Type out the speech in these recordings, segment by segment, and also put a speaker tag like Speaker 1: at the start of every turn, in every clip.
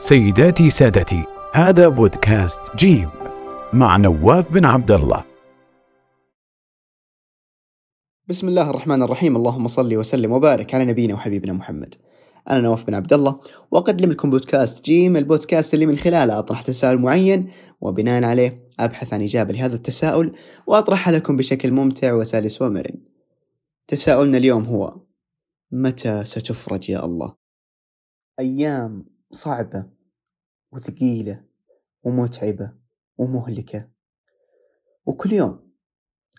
Speaker 1: سيداتي سادتي هذا بودكاست جيم مع نواف بن عبد الله.
Speaker 2: بسم الله الرحمن الرحيم اللهم صل وسلم وبارك على نبينا وحبيبنا محمد. أنا نواف بن عبد الله وأقدم لكم بودكاست جيم البودكاست اللي من خلاله أطرح تساؤل معين وبناء عليه أبحث عن إجابة لهذا التساؤل وأطرحها لكم بشكل ممتع وسلس ومرن. تساؤلنا اليوم هو متى ستفرج يا الله؟ أيام صعبة. وثقيلة ومتعبة ومهلكة. وكل يوم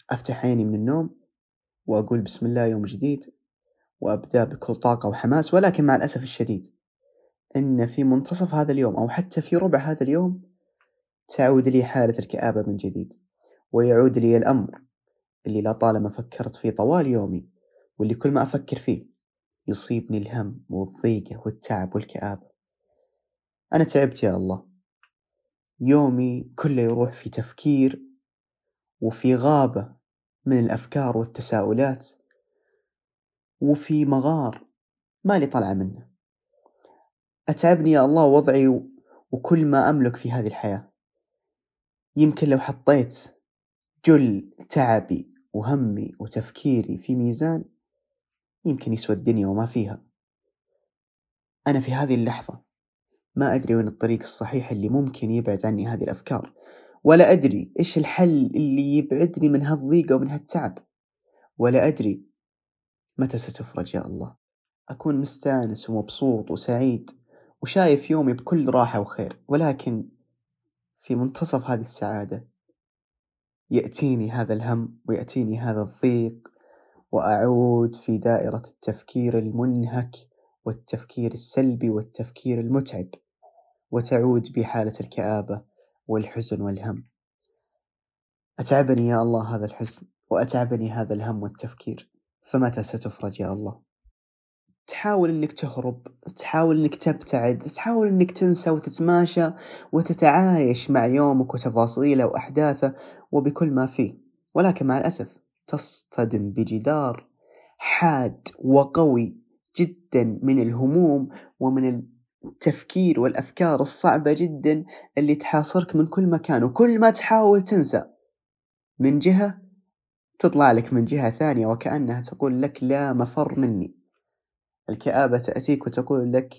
Speaker 2: أفتح عيني من النوم وأقول بسم الله يوم جديد وأبدأ بكل طاقة وحماس ولكن مع الأسف الشديد إن في منتصف هذا اليوم أو حتى في ربع هذا اليوم تعود لي حالة الكآبة من جديد ويعود لي الأمر اللي لا طالما فكرت فيه طوال يومي واللي كل ما أفكر فيه يصيبني الهم والضيقة والتعب والكآبة. أنا تعبت يا الله. يومي كله يروح في تفكير وفي غابة من الأفكار والتساؤلات وفي مغار ما لي طلعة منه. أتعبني يا الله وضعي وكل ما أملك في هذه الحياة. يمكن لو حطيت جل تعبي وهمي وتفكيري في ميزان يمكن يسوى الدنيا وما فيها. أنا في هذه اللحظة. ما أدري وين الطريق الصحيح اللي ممكن يبعد عني هذه الأفكار ولا أدري إيش الحل اللي يبعدني من هالضيقة ومن هالتعب ولا أدري متى ستفرج يا الله. أكون مستأنس ومبسوط وسعيد وشايف يومي بكل راحة وخير ولكن في منتصف هذه السعادة يأتيني هذا الهم ويأتيني هذا الضيق وأعود في دائرة التفكير المنهك والتفكير السلبي والتفكير المتعب. وتعود بي حالة الكآبة والحزن والهم. أتعبني يا الله هذا الحزن وأتعبني هذا الهم والتفكير فمتى ستفرج يا الله؟ تحاول إنك تهرب تحاول إنك تبتعد تحاول إنك تنسى وتتماشى وتتعايش مع يومك وتفاصيله وأحداثه وبكل ما فيه. ولكن مع الأسف تصطدم بجدار حاد وقوي جدا من الهموم ومن التفكير والأفكار الصعبة جدا اللي تحاصرك من كل مكان وكل ما تحاول تنسى من جهة تطلع لك من جهة ثانية وكأنها تقول لك لا مفر مني. الكآبة تأتيك وتقول لك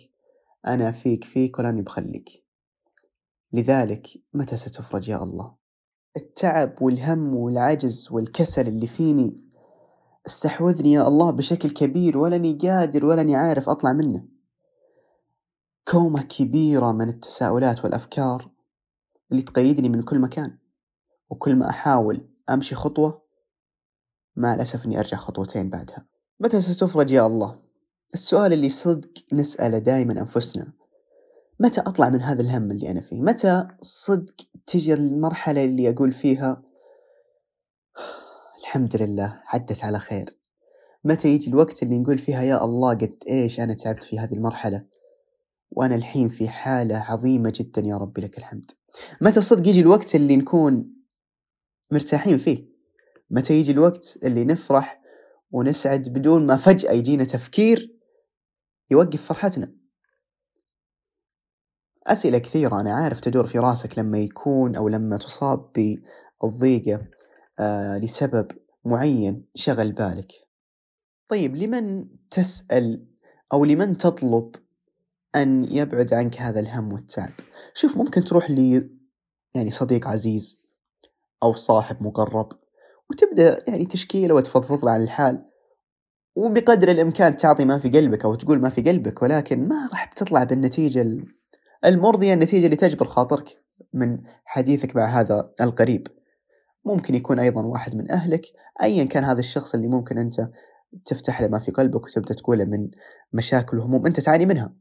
Speaker 2: أنا فيك فيك ولاني بخليك لذلك متى ستفرج يا الله؟ التعب والهم والعجز والكسل اللي فيني استحوذني يا الله بشكل كبير ولاني قادر ولاني عارف أطلع منه. كومة كبيرة من التساؤلات والأفكار اللي تقيدني من كل مكان. وكل ما أحاول أمشي خطوة مع الأسف إني أرجع خطوتين بعدها. متى ستفرج يا الله؟ السؤال اللي صدق نسأله دائما أنفسنا. متى أطلع من هذا الهم اللي أنا فيه؟ متى صدق تجي المرحلة اللي أقول فيها الحمد لله عدت على خير. متى يجي الوقت اللي نقول فيها يا الله قد إيش أنا تعبت في هذه المرحلة؟ وأنا الحين في حالة عظيمة جدا يا ربي لك الحمد. متى صدق يجي الوقت اللي نكون مرتاحين فيه؟ متى يجي الوقت اللي نفرح ونسعد بدون ما فجأة يجينا تفكير يوقف فرحتنا؟ أسئلة كثيرة أنا عارف تدور في راسك لما يكون أو لما تصاب بالضيقة آه لسبب معين شغل بالك. طيب لمن تسأل أو لمن تطلب أن يبعد عنك هذا الهم والتعب. شوف ممكن تروح لي يعني صديق عزيز أو صاحب مقرب وتبدأ يعني تشكيله وتفضفض له عن الحال وبقدر الإمكان تعطي ما في قلبك أو تقول ما في قلبك ولكن ما راح بتطلع بالنتيجة المرضية النتيجة اللي تجبر خاطرك من حديثك مع هذا القريب. ممكن يكون أيضا واحد من أهلك أيا كان هذا الشخص اللي ممكن أنت تفتح له ما في قلبك وتبدأ تقوله من مشاكل وهموم أنت تعاني منها.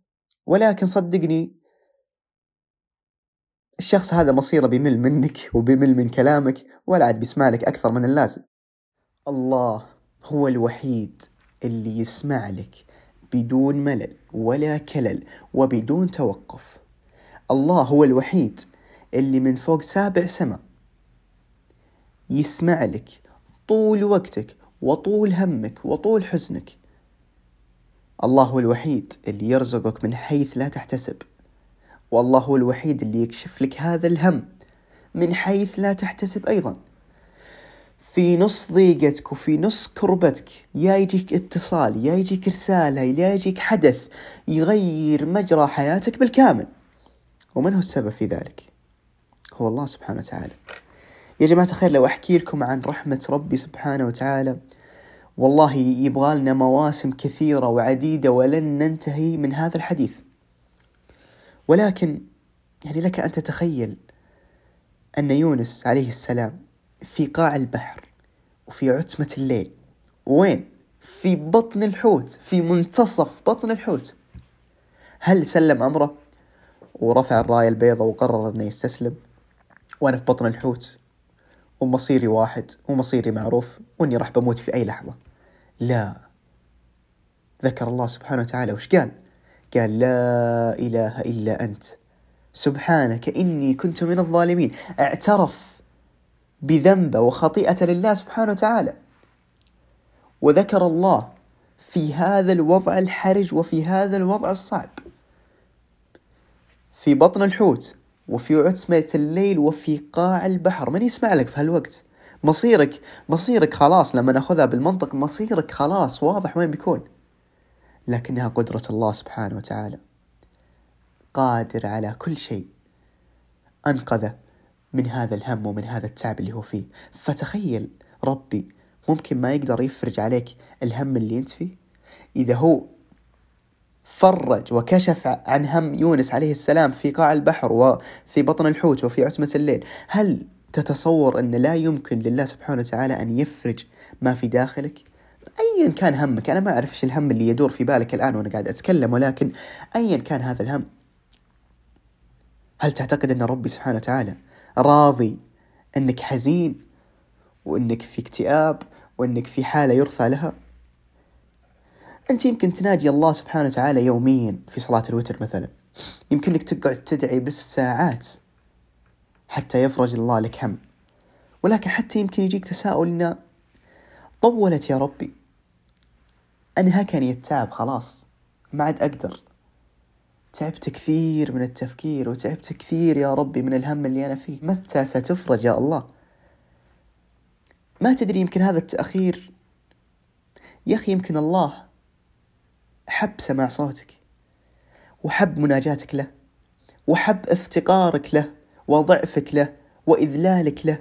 Speaker 2: ولكن صدقني الشخص هذا مصيره بيمل منك وبيمل من كلامك ولا عاد بيسمع لك أكثر من اللازم. الله هو الوحيد اللي يسمع لك بدون ملل ولا كلل وبدون توقف. الله هو الوحيد اللي من فوق سابع سماء يسمع لك طول وقتك وطول همك وطول حزنك. الله هو الوحيد اللي يرزقك من حيث لا تحتسب. والله هو الوحيد اللي يكشف لك هذا الهم من حيث لا تحتسب أيضا. في نص ضيقتك وفي نص كربتك يا يجيك اتصال يا يجيك رسالة يا يجيك حدث يغير مجرى حياتك بالكامل. ومن هو السبب في ذلك؟ هو الله سبحانه وتعالى. يا جماعة الخير لو أحكي لكم عن رحمة ربي سبحانه وتعالى والله يبغى لنا مواسم كثيرة وعديدة ولن ننتهي من هذا الحديث. ولكن يعني لك أن تتخيل أن يونس عليه السلام في قاع البحر وفي عتمة الليل. وين؟ في بطن الحوت في منتصف بطن الحوت. هل سلم أمره ورفع الراية البيضاء وقرر أنه يستسلم؟ وأنا في بطن الحوت ومصيري واحد ومصيري معروف وإني راح بموت في أي لحظة. لا. ذكر الله سبحانه وتعالى. وش قال؟ قال لا إله إلا أنت. سبحانك إني كنت من الظالمين. اعترف بذنبه وخطيئة لله سبحانه وتعالى. وذكر الله في هذا الوضع الحرج وفي هذا الوضع الصعب. في بطن الحوت وفي عتمة الليل وفي قاع البحر. من يسمع لك في هالوقت؟ مصيرك مصيرك خلاص لما نأخذها بالمنطق مصيرك خلاص واضح وين بيكون. لكنها قدرة الله سبحانه وتعالى. قادر على كل شيء. أنقذه من هذا الهم ومن هذا التعب اللي هو فيه. فتخيل ربي ممكن ما يقدر يفرج عليك الهم اللي أنت فيه؟ إذا هو فرج وكشف عن هم يونس عليه السلام في قاع البحر وفي بطن الحوت وفي عتمة الليل هل تتصور أن لا يمكن لله سبحانه وتعالى أن يفرج ما في داخلك؟ أيا كان همك أنا ما أعرف إيش الهم اللي يدور في بالك الآن وأنا قاعد أتكلم ولكن أيا كان هذا الهم. هل تعتقد أن ربي سبحانه وتعالى راضي أنك حزين وأنك في اكتئاب وأنك في حالة يرثى لها؟ أنت يمكن تناجي الله سبحانه وتعالى يوميا في صلاة الوتر مثلا. يمكن تقعد تدعي بالساعات حتى يفرج الله لك هم. ولكن حتى يمكن يجيك تساؤل إن طولت يا ربي. أنهكني التعب خلاص ما عاد أقدر. تعبت كثير من التفكير وتعبت كثير يا ربي من الهم اللي أنا فيه. متى ستفرج يا الله؟ ما تدري يمكن هذا التأخير. يا أخي يمكن الله حب سماع صوتك وحب مناجاتك له وحب افتقارك له. وضعفك له وإذلالك له.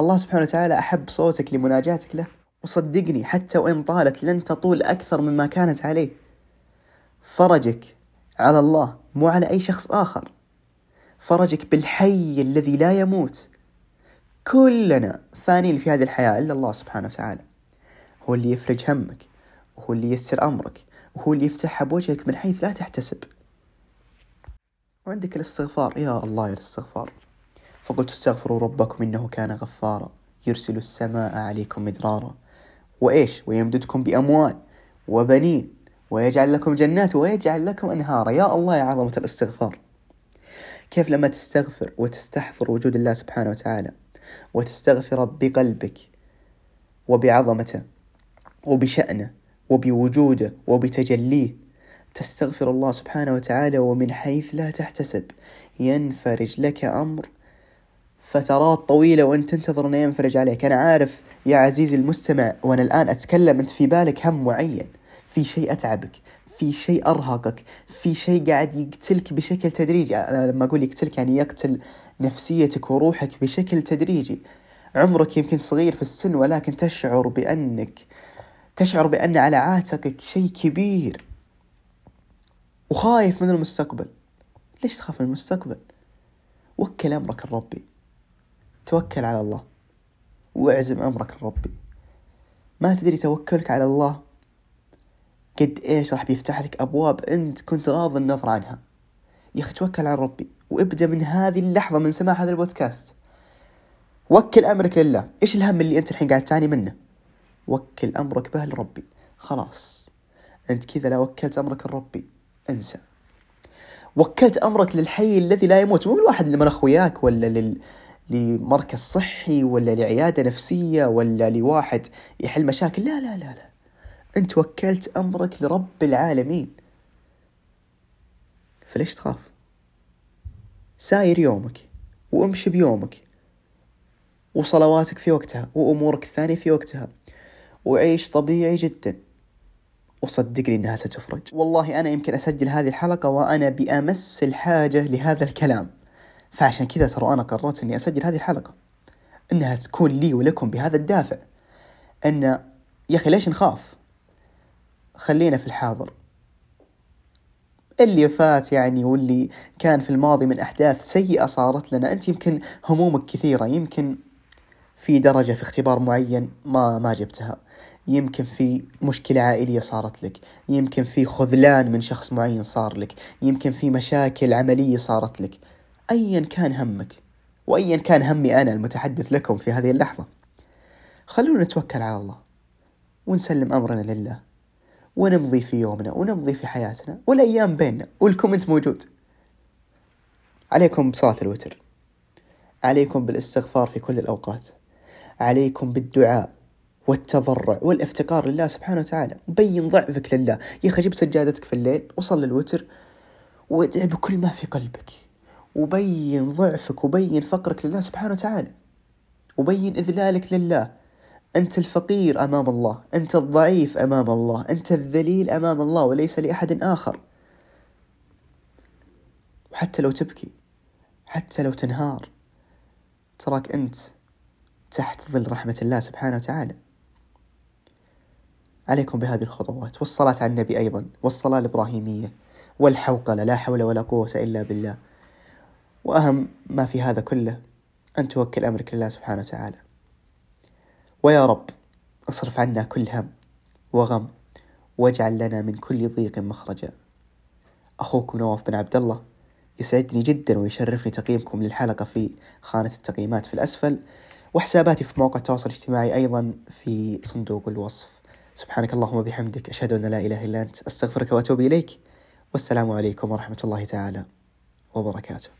Speaker 2: الله سبحانه وتعالى أحب صوتك لمناجاتك له. وصدقني حتى وإن طالت لن تطول أكثر مما كانت عليه. فرجك على الله مو على أي شخص آخر. فرجك بالحي الذي لا يموت. كلنا فانين في هذه الحياة إلا الله سبحانه وتعالى. هو اللي يفرج همك وهو اللي ييسر أمرك وهو اللي يفتحها بوجهك من حيث لا تحتسب. وعندك الاستغفار؟ يا الله يا الاستغفار. فقلت استغفروا ربكم إنه كان غفارا. يرسل السماء عليكم مدرارا. وإيش؟ ويمددكم بأموال وبنين. ويجعل لكم جنات ويجعل لكم أنهارا. يا الله يا عظمة الاستغفار. كيف لما تستغفر وتستحضر وجود الله سبحانه وتعالى وتستغفر بقلبك وبعظمته وبشأنه وبوجوده وبتجليه تستغفر الله سبحانه وتعالى ومن حيث لا تحتسب. ينفرج لك أمر فترات طويلة وانت تنتظر انه ينفرج عليك. أنا عارف يا عزيزي المستمع وأنا الآن أتكلم أنت في بالك هم معين. في شيء أتعبك في شيء أرهقك في شيء قاعد يقتلك بشكل تدريجي. أنا لما أقول يقتلك يعني يقتل نفسيتك وروحك بشكل تدريجي. عمرك يمكن صغير في السن ولكن تشعر بانك تشعر بأن على عاتقك شيء كبير. وخايف من المستقبل. ليش تخاف من المستقبل؟ وكل أمرك لربي توكل على الله. واعزم أمرك لربي ما تدري توكلك على الله؟ قد إيش راح بيفتح لك أبواب أنت كنت غاض النظر عنها. يا أخي توكل على ربي وابدأ من هذه اللحظة من سماع هذا البودكاست. وكل أمرك لله. إيش الهم اللي أنت الحين قاعد تعاني منه؟ وكل أمرك به لربي خلاص. أنت كذا لا وكلت أمرك لربي انسى. وكلت أمرك للحي الذي لا يموت. مو الواحد اللي من أخوياك ولا لل... لمركز صحي ولا لعيادة نفسية ولا لواحد يحل مشاكل. لا لا لا لا. أنت وكلت أمرك لرب العالمين. فليش تخاف؟ ساير يومك وامشي بيومك وصلواتك في وقتها وأمورك الثانية في وقتها وعيش طبيعي جدا. وصدقني إنها ستفرج. والله أنا يمكن أسجل هذه الحلقة وأنا بأمس الحاجة لهذا الكلام. فعشان كذا ترى أنا قررت إني أسجل هذه الحلقة. إنها تكون لي ولكم بهذا الدافع. إن يا أخي ليش نخاف؟ خلينا في الحاضر. اللي فات يعني واللي كان في الماضي من أحداث سيئة صارت لنا. أنت يمكن همومك كثيرة. يمكن في درجة في اختبار معين ما ما جبتها. يمكن في مشكلة عائلية صارت لك. يمكن في خذلان من شخص معين صار لك. يمكن في مشاكل عملية صارت لك. أيا كان همك وأيا كان همي أنا المتحدث لكم في هذه اللحظة. خلونا نتوكل على الله ونسلم أمرنا لله ونمضي في يومنا ونمضي في حياتنا والأيام بيننا والكومنت موجود. عليكم بصلاة الوتر. عليكم بالإستغفار في كل الأوقات. عليكم بالدعاء. والتضرع والافتقار لله سبحانه وتعالى. بين ضعفك لله. يا أخي جيب سجادتك في الليل وصل الوتر وادع بكل ما في قلبك. وبين ضعفك وبين فقرك لله سبحانه وتعالى. وبين إذلالك لله. أنت الفقير أمام الله. أنت الضعيف أمام الله. أنت الذليل أمام الله وليس لأحد آخر. وحتى لو تبكي. حتى لو تنهار. تراك أنت تحت ظل رحمة الله سبحانه وتعالى. عليكم بهذه الخطوات. والصلاة على النبي أيضا. والصلاة الإبراهيمية. والحوقلة. لا حول ولا قوة إلا بالله. وأهم ما في هذا كله أن توكل أمرك لله سبحانه وتعالى. ويا رب اصرف عنا كل هم وغم واجعل لنا من كل ضيق مخرجا. أخوكم نواف بن عبد الله يسعدني جدا ويشرفني تقييمكم للحلقة في خانة التقييمات في الأسفل وحساباتي في مواقع التواصل الاجتماعي أيضا في صندوق الوصف. سبحانك اللهم وبحمدك أشهد أن لا إله إلا أنت أستغفرك وأتوب إليك والسلام عليكم ورحمة الله تعالى وبركاته.